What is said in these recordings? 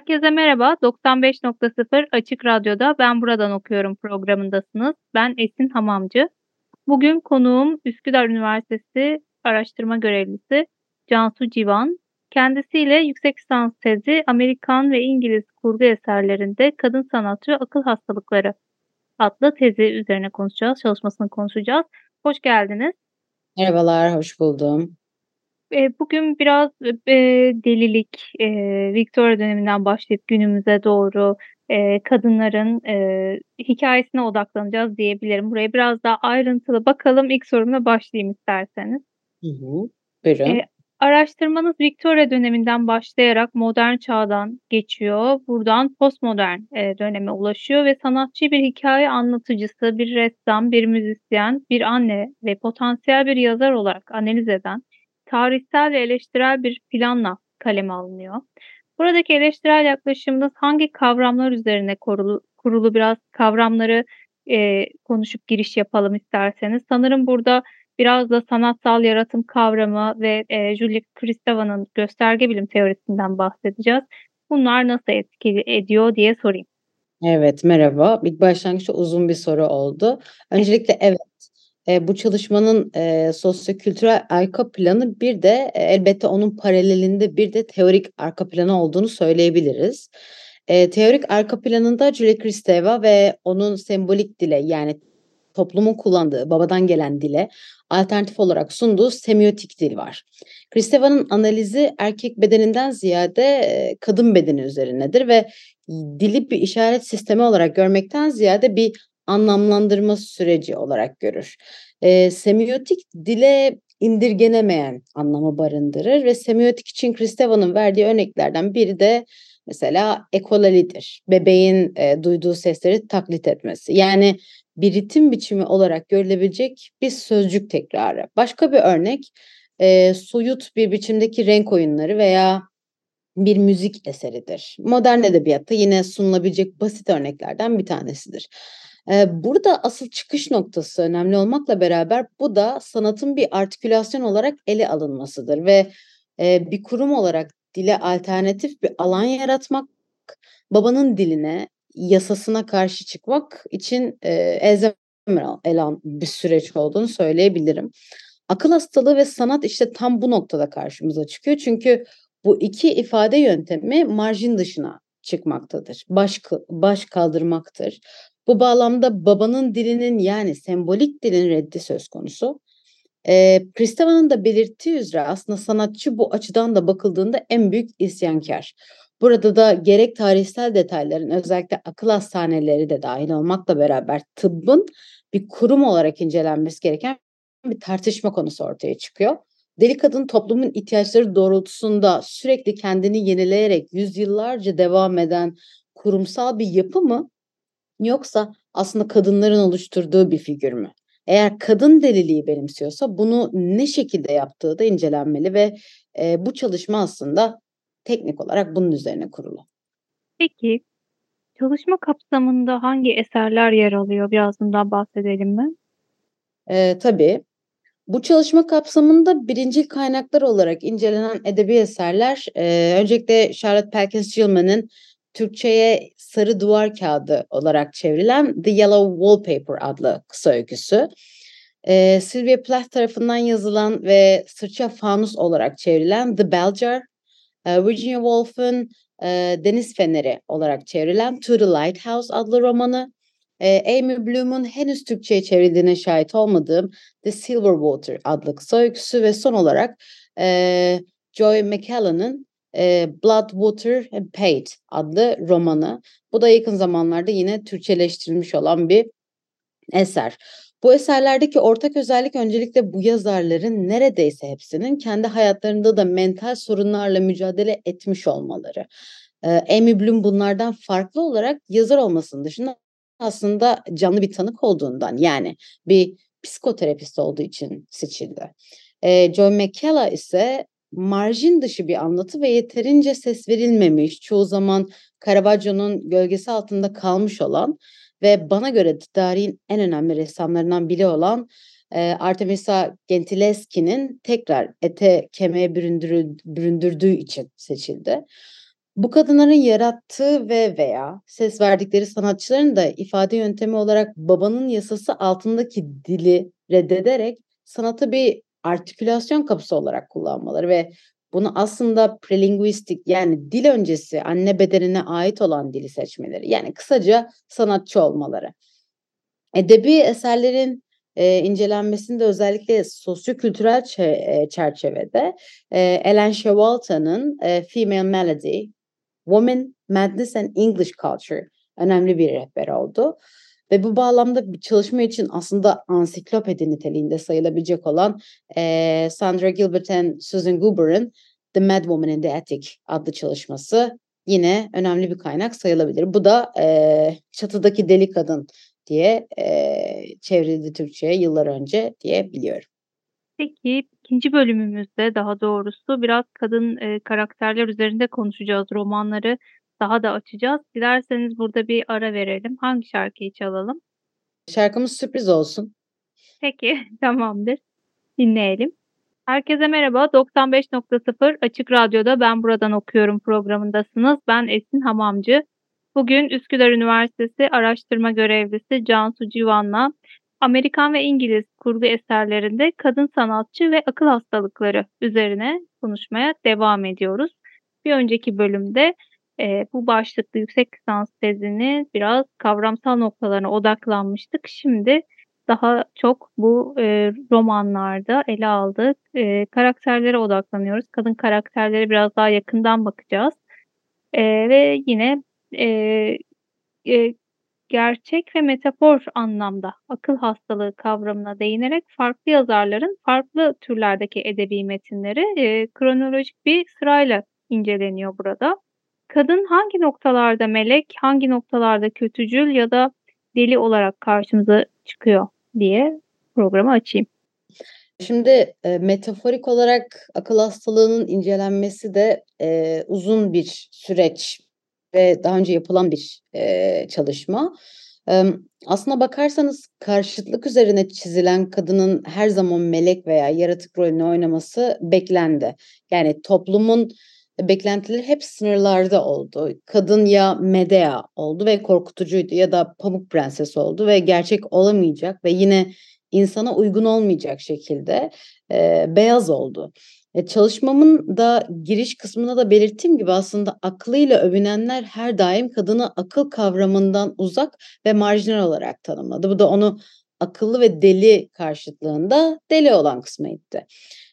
Herkese merhaba. 95.0 Açık Radyo'da Ben Buradan Okuyorum programındasınız. Ben Esin Hamamcı. Bugün konuğum Üsküdar Üniversitesi araştırma görevlisi Cansu Civan. Kendisiyle yüksek lisans tezi Amerikan ve İngiliz kurgu eserlerinde kadın sanatçı akıl hastalıkları adlı tezi üzerine konuşacağız, çalışmasını konuşacağız. Hoş geldiniz. Merhabalar, hoş buldum. Bugün biraz, eee, delilik, eee, Victoria döneminden başlayıp günümüze doğru, eee, kadınların, eee, hikâyesine odaklanacağız diyebilirim. Buraya biraz daha ayrıntılı bakalım. İlk sorumla başlayayım isterseniz. Hı hı. Buyurun. Eee, araştırmanız Victoria döneminden başlayarak modern çağdan geçiyor. Buradan postmodern, eee, döneme ulaşıyor ve sanatçı bir hikâye anlatıcısı, bir ressam, bir müzisyen, bir anne ve potansiyel bir yazar olarak analiz eden tarihsel ve eleştirel bir planla kaleme alınıyor. Buradaki eleştirel yaklaşımınız hangi kavramlar üzerine korulu kurulu? Biraz kavramları, eee, konuşup giriş yapalım isterseniz. Sanırım burada biraz da sanatsal yaratım kavramı ve, eee, Julia Kristeva'nın gösterge bilim teorisinden bahsedeceğiz. Bunlar nasıl etki ediyor diye sorayım. Evet, merhaba. İlk başlangıçta uzun bir soru oldu. Öncelikle evet, eee, bu çalışmanın, eee, sosyokültürel arka planı bir de, eee, elbette onun paralelinde bir de teorik arka planı olduğunu söyleyebiliriz. Eee, teorik arka planında Julia Kristeva ve onun sembolik dile yani toplumun kullandığı babadan gelen dile alternatif olarak sunduğu semiotik dil var. Kristeva'nın analizi erkek bedeninden ziyade, kadın bedeni üzerinedir ve dili bir işaret sistemi olarak görmekten ziyade bir anlamlandırma süreci olarak görür. Eee, semiotik dile indirgenemeyen anlamı barındırır ve semiotik için Kristeva'nın verdiği örneklerden biri de mesela ekolalidir. Bebeğin, eee, duyduğu sesleri taklit etmesi. Yani bir ritim biçimi olarak görülebilecek bir sözcük tekrarı. Başka bir örnek, eee, soyut bir biçimdeki renk oyunları veya bir müzik eseridir. Modern edebiyatta yine sunulabilecek basit örneklerden bir tanesidir. Burada asıl çıkış noktası önemli olmakla beraber bu da sanatın bir artikülasyon olarak ele alınmasıdır ve, bir kurum olarak dile alternatif bir alan yaratmak, babanın diline, yasasına karşı çıkmak için, elzem alınan bir süreç olduğunu söyleyebilirim. Akıl hastalığı ve sanat işte tam bu noktada karşımıza çıkıyor. Çünkü bu iki ifade yöntemi marjin dışına çıkmaktadır. Baş baş kaldırmaktır. Bu bağlamda babanın dilinin yani sembolik dilin reddi söz konusu. Eee, Kristeva'nın da belirttiği üzere aslında sanatçı bu açıdan da bakıldığında en büyük isyankâr. Burada da gerek tarihsel detayların özellikle akıl hastaneleri de dâhil olmakla beraber tıbbın bir kurum olarak incelenmesi gereken bir tartışma konusu ortaya çıkıyor. Deli kadın toplumun ihtiyaçları doğrultusunda sürekli kendini yenileyerek yüzyıllarca devam eden kurumsal bir yapı mı? Yoksa aslında kadınların oluşturduğu bir figür mü? Eğer kadın deliliği benimsiyorsa bunu ne şekilde yaptığı da incelenmeli ve, eee, bu çalışma aslında teknik olarak bunun üzerine kurulu. Peki, çalışma kapsamında hangi eserler yer alıyor? Biraz bundan bahsedelim mi? Eee, tabii. Bu çalışma kapsamında birincil kaynaklar olarak incelenen edebi eserler, eee, öncelikle Charlotte Perkins Gilman'ın Türkçeye Sarı Duvar Kağıdı olarak çevrilen The Yellow Wallpaper adlı kısa öyküsü. Eee, Sylvia Plath tarafından yazılan ve Sırça Fanus olarak çevrilen The eee, Virginia Woolf'un, eee, Deniz Feneri olarak çevrilen To the Lighthouse adlı romanı, eee, Amy Bloom'un henüz Türkçeye çevrildiğine şahit olmadığım The Silver Water adlı kısa öyküsü ve son olarak, eee, Joy McCallan'ın, Blood, Water and Paint adlı romanı. Bu da yakın zamanlarda yine Türkçeleştirilmiş olan bir eser. Bu eserlerdeki ortak özellik öncelikle bu yazarların neredeyse hepsinin kendi hayatlarında da mental sorunlarla mücadele etmiş olmaları. Ee, Amy Bloom bunlardan farklı olarak yazar olmasının dışında aslında canlı bir tanık olduğundan yani bir psikoterapist olduğu için seçildi. Joy McKellar ise marjin dışı bir anlatı ve yeterince ses verilmemiş, çoğu zaman Caravaggio'nun gölgesi altında kalmış olan ve bana göre tarihin en önemli ressamlarından biri olan e, Artemisa Gentileschi'nin tekrar ete kemiğe büründürdüğü için seçildi. Bu kadınların yarattığı ve veya ses verdikleri sanatçıların da ifade yöntemi olarak babanın yasası altındaki dili reddederek sanatı bir artikülasyon kapısı olarak kullanmaları ve bunu aslında prelinguistik yani dil öncesi anne bedenine ait olan dili seçmeleri. Yani kısaca sanatçı olmaları. Edebi eserlerin e, incelenmesinde özellikle sosyokültürel e, çerçevede e, Ellen Shewalta'nın e, Female Melody, Woman, Madness and English Culture önemli bir rehber oldu. Ve bu bağlamda bir çalışma için aslında ansiklopedi niteliğinde sayılabilecek olan e, Sandra Gilbert and Susan Goober'ın The Mad Woman in the Attic adlı çalışması yine önemli bir kaynak sayılabilir. Bu da e, çatıdaki deli kadın diye e, çevrildi Türkçe'ye yıllar önce diye biliyorum. Peki ikinci bölümümüzde daha doğrusu biraz kadın e, karakterler üzerinde konuşacağız. Romanları daha da açacağız. Dilerseniz burada bir ara verelim. Hangi şarkıyı çalalım? Şarkımız sürpriz olsun. Peki, tamamdır. Dinleyelim. Herkese merhaba. 95.0 Açık Radyo'da Ben Buradan Okuyorum programındasınız. Ben Esin Hamamcı. Bugün Üsküdar Üniversitesi araştırma görevlisi Cansu Civan'la Amerikan ve İngiliz kurgu eserlerinde kadın sanatçı ve akıl hastalıkları üzerine konuşmaya devam ediyoruz. Bir önceki bölümde e, bu başlıklı yüksek lisans tezini biraz kavramsal noktalarına odaklanmıştık. Şimdi daha çok bu e, romanlarda ele aldık. E, karakterlere odaklanıyoruz. Kadın karakterlere biraz daha yakından bakacağız. E, ve yine e, e, gerçek ve metafor anlamda akıl hastalığı kavramına değinerek farklı yazarların farklı türlerdeki edebi metinleri e, kronolojik bir sırayla inceleniyor burada. Kadın hangi noktalarda melek, hangi noktalarda kötücül ya da deli olarak karşımıza çıkıyor diye programı açayım. Şimdi e, metaforik olarak akıl hastalığının incelenmesi de e, uzun bir süreç ve daha önce yapılan bir e, çalışma. E, aslına bakarsanız karşıtlık üzerine çizilen kadının her zaman melek veya yaratık rolünü oynaması beklendi. Yani toplumun beklentileri hep sınırlarda oldu. Kadın ya Medea oldu ve korkutucuydu ya da Pamuk Prenses oldu ve gerçek olamayacak ve yine insana uygun olmayacak şekilde e, beyaz oldu. E, çalışmamın da giriş kısmında da belirttiğim gibi aslında aklıyla övünenler her daim kadını akıl kavramından uzak ve marjinal olarak tanımladı. Bu da onu akıllı ve deli karşıtlığında deli olan kısmı itti.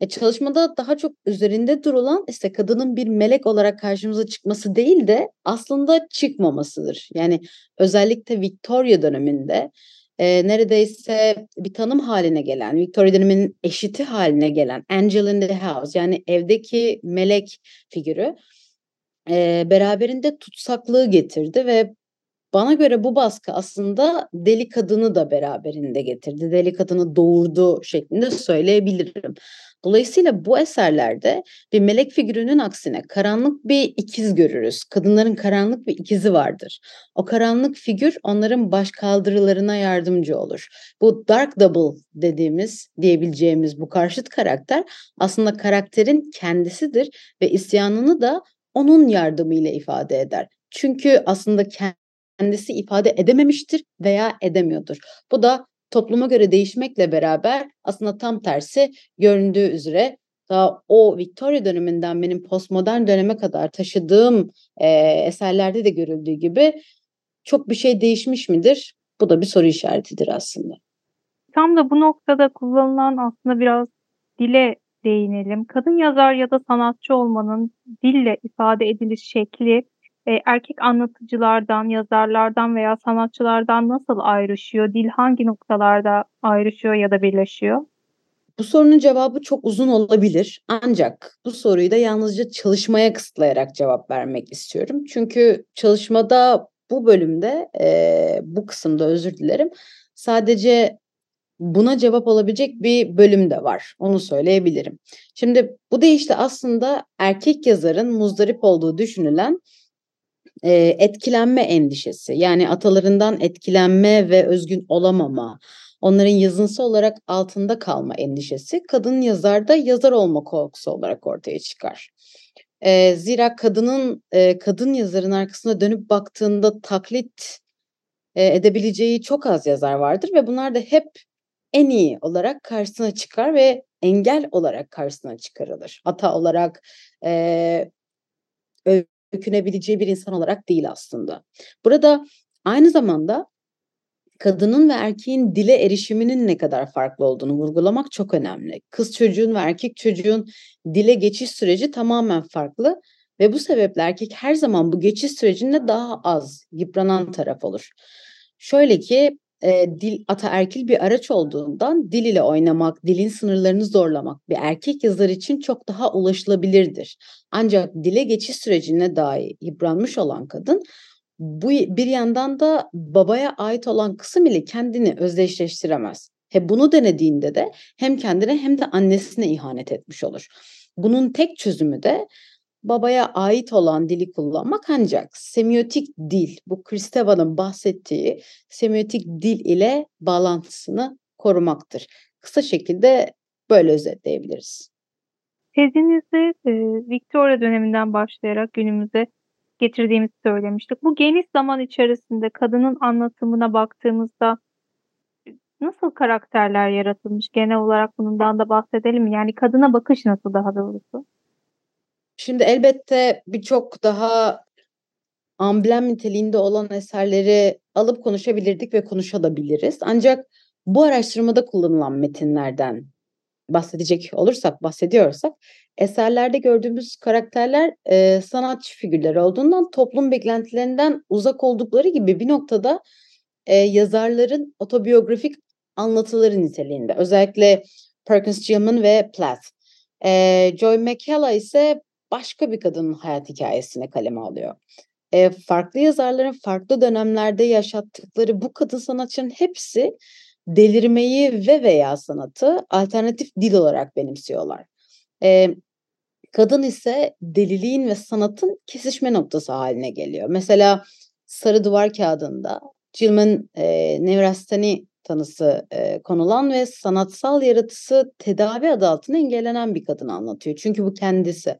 E, çalışmada daha çok üzerinde durulan işte kadının bir melek olarak karşımıza çıkması değil de aslında çıkmamasıdır. Yani özellikle Victoria döneminde e, neredeyse bir tanım haline gelen, Victoria döneminin eşiti haline gelen Angel in the House yani evdeki melek figürü e, beraberinde tutsaklığı getirdi ve bana göre bu baskı aslında deli kadını da beraberinde getirdi. Deli kadını doğurdu şeklinde söyleyebilirim. Dolayısıyla bu eserlerde bir melek figürünün aksine karanlık bir ikiz görürüz. Kadınların karanlık bir ikizi vardır. O karanlık figür onların baş kaldırılarına yardımcı olur. Bu dark double dediğimiz, diyebileceğimiz bu karşıt karakter aslında karakterin kendisidir ve isyanını da onun yardımıyla ifade eder. Çünkü aslında kendisi ifade edememiştir veya edemiyordur. Bu da topluma göre değişmekle beraber aslında tam tersi göründüğü üzere daha o Victoria döneminden benim postmodern döneme kadar taşıdığım e, eserlerde de görüldüğü gibi çok bir şey değişmiş midir? Bu da bir soru işaretidir aslında. Tam da bu noktada kullanılan aslında biraz dile değinelim. Kadın yazar ya da sanatçı olmanın dille ifade ediliş şekli eee, erkek anlatıcılardan, yazarlardan veya sanatçılardan nasıl ayrışıyor? Dil hangi noktalarda ayrışıyor ya da birleşiyor? Bu sorunun cevabı çok uzun olabilir. Ancak bu soruyu da yalnızca çalışmaya kısıtlayarak cevap vermek istiyorum. Çünkü çalışmada bu bölümde, eee, bu kısımda özür dilerim, sadece buna cevap olabilecek bir bölüm de var. Onu söyleyebilirim. Şimdi bu deyişle aslında erkek yazarın muzdarip olduğu düşünülen eee, etkilenme endişesi. Yani atalarından etkilenme ve özgün olamama, onların yazınsı olarak altında kalma endişesi kadın yazarda yazar olma korkusu olarak ortaya çıkar. Eee, zira kadının, eee, kadın yazarın arkasına dönüp baktığında taklit, eee, edebileceği çok az yazar vardır ve bunlar da hep en iyi olarak karşısına çıkar ve engel olarak karşısına çıkarılır. Ata olarak, eee, öykünebileceği bir insan olarak değil aslında. Burada aynı zamanda kadının ve erkeğin dile erişiminin ne kadar farklı olduğunu vurgulamak çok önemli. Kız çocuğun ve erkek çocuğun dile geçiş süreci tamamen farklı ve bu sebeple erkek her zaman bu geçiş sürecinde daha az yıpranan taraf olur. Şöyle ki eee, dil ataerkil bir araç olduğundan dil ile oynamak, dilin sınırlarını zorlamak bir erkek yazar için çok daha ulaşılabilirdir. Ancak dile geçiş sürecine dahi yıpranmış olan kadın bu bir yandan da babaya ait olan kısım ile kendini özdeşleştiremez. He, bunu denediğinde de hem kendine hem de annesine ihanet etmiş olur. Bunun tek çözümü de babaya ait olan dili kullanmak ancak semiotik dil, bu Kristeva'nın bahsettiği semiotik dil ile bağlantısını korumaktır. Kısa şekilde böyle özetleyebiliriz. Tezinizde, eee, Victoria döneminden başlayarak günümüze getirdiğimizi söylemiştik. Bu geniş zaman içerisinde kadının anlatımına baktığımızda nasıl karakterler yaratılmış? Genel olarak bundan da bahsedelim mi? Yani kadına bakış nasıl daha doğrusu? Şimdi elbette birçok daha amblem niteliğinde olan eserleri alıp konuşabilirdik ve konuşabiliriz. Ancak bu araştırmada kullanılan metinlerden bahsedecek olursak, bahsediyorsak eserlerde gördüğümüz karakterler eee, sanatçı figürleri olduğundan toplum beklentilerinden uzak oldukları gibi bir noktada eee, yazarların otobiyografik anlatıları niteliğinde. Özellikle Perkins Gilman ve Plath. Eee, Joy McCullough ise başka bir kadının hayat hikayesini kaleme alıyor. Eee, farklı yazarların farklı dönemlerde yaşattıkları bu kadın sanatçının hepsi delirmeyi ve veya sanatı alternatif dil olarak benimsiyorlar. Eee, kadın ise deliliğin ve sanatın kesişme noktası haline geliyor. Mesela Sarı Duvar Kağıdı'nda Gilman eee, nevrasteni tanısı eee, konulan ve sanatsal yaratısı tedavi adı altında engellenen bir kadını anlatıyor. Çünkü bu kendisi.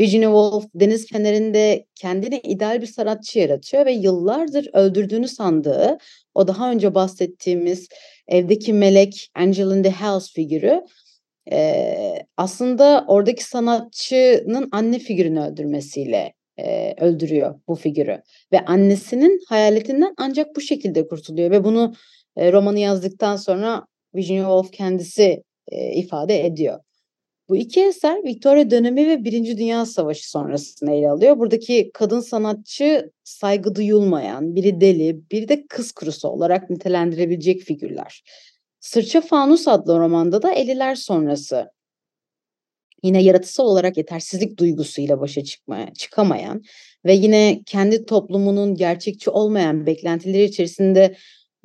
Virginia Woolf Deniz Feneri'nde kendine ideal bir sanatçı yaratıyor ve yıllardır öldürdüğünü sandığı o daha önce bahsettiğimiz evdeki melek Angel the House figürü eee, aslında oradaki sanatçının anne figürünü öldürmesiyle eee, öldürüyor bu figürü ve annesinin hayaletinden ancak bu şekilde kurtuluyor ve bunu eee, romanı yazdıktan sonra Virginia Woolf kendisi eee, ifade ediyor. Bu iki eser Victoria dönemi ve Birinci Dünya Savaşı sonrasını ele alıyor. Buradaki kadın sanatçı saygı duyulmayan, biri deli, biri de kız kurusu olarak nitelendirebilecek figürler. Sırça Fanus adlı romanda da 50'ler sonrası yine yaratısal olarak yetersizlik duygusuyla başa çıkmaya çıkamayan ve yine kendi toplumunun gerçekçi olmayan beklentileri içerisinde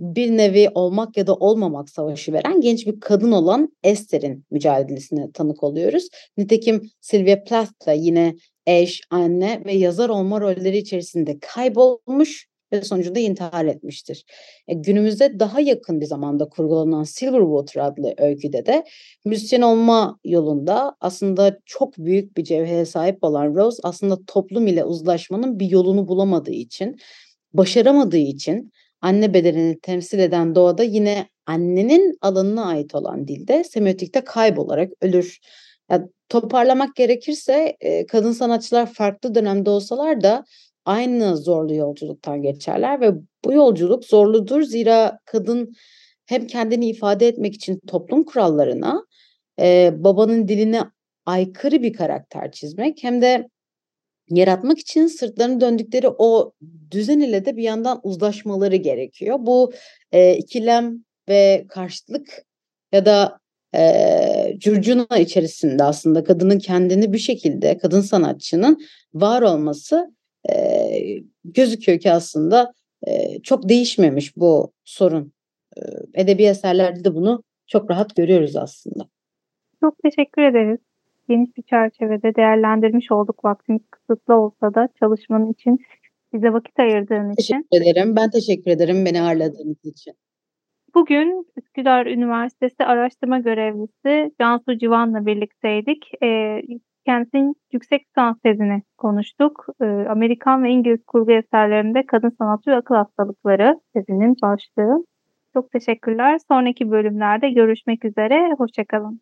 bir nevi olmak ya da olmamak savaşı veren genç bir kadın olan Esther'in mücadelesine tanık oluyoruz. Nitekim Sylvia Plath da yine eş, anne ve yazar olma rolleri içerisinde kaybolmuş ve sonucunda intihar etmiştir. E, günümüzde daha yakın bir zamanda kurgulanan Silverwater adlı öyküde de müzisyen olma yolunda aslında çok büyük bir cevhere sahip olan Rose aslında toplum ile uzlaşmanın bir yolunu bulamadığı için, başaramadığı için anne bedenini temsil eden doğada yine annenin alanına ait olan dilde semiotikte kaybolarak ölür. Ya, toparlamak gerekirse e, kadın sanatçılar farklı dönemde olsalar da aynı zorlu yolculuktan geçerler ve bu yolculuk zorludur zira kadın hem kendini ifade etmek için toplum kurallarına, e, babanın diline aykırı bir karakter çizmek hem de yaratmak için sırtlarını döndükleri o düzen ile de bir yandan uzlaşmaları gerekiyor. Bu e, ikilem ve karşıtlık ya da e, curcuna içerisinde aslında kadının kendini bir şekilde kadın sanatçının var olması e, gözüküyor ki aslında e, çok değişmemiş bu sorun. E, edebi eserlerde de bunu çok rahat görüyoruz aslında. Çok teşekkür ederiz. Geniş bir çerçevede değerlendirmiş olduk vaktimiz kısıtlı olsa da çalışmanın için bize vakit ayırdığın için. Teşekkür ederim. Ben teşekkür ederim beni ağırladığınız için. Bugün Üsküdar Üniversitesi araştırma görevlisi Cansu Civan'la birlikteydik. Ee, kendisinin yüksek lisans tezini konuştuk. Ee, Amerikan ve İngiliz kurgu eserlerinde kadın sanatçı ve akıl hastalıkları tezinin başlığı. Çok teşekkürler. Sonraki bölümlerde görüşmek üzere. Hoşçakalın.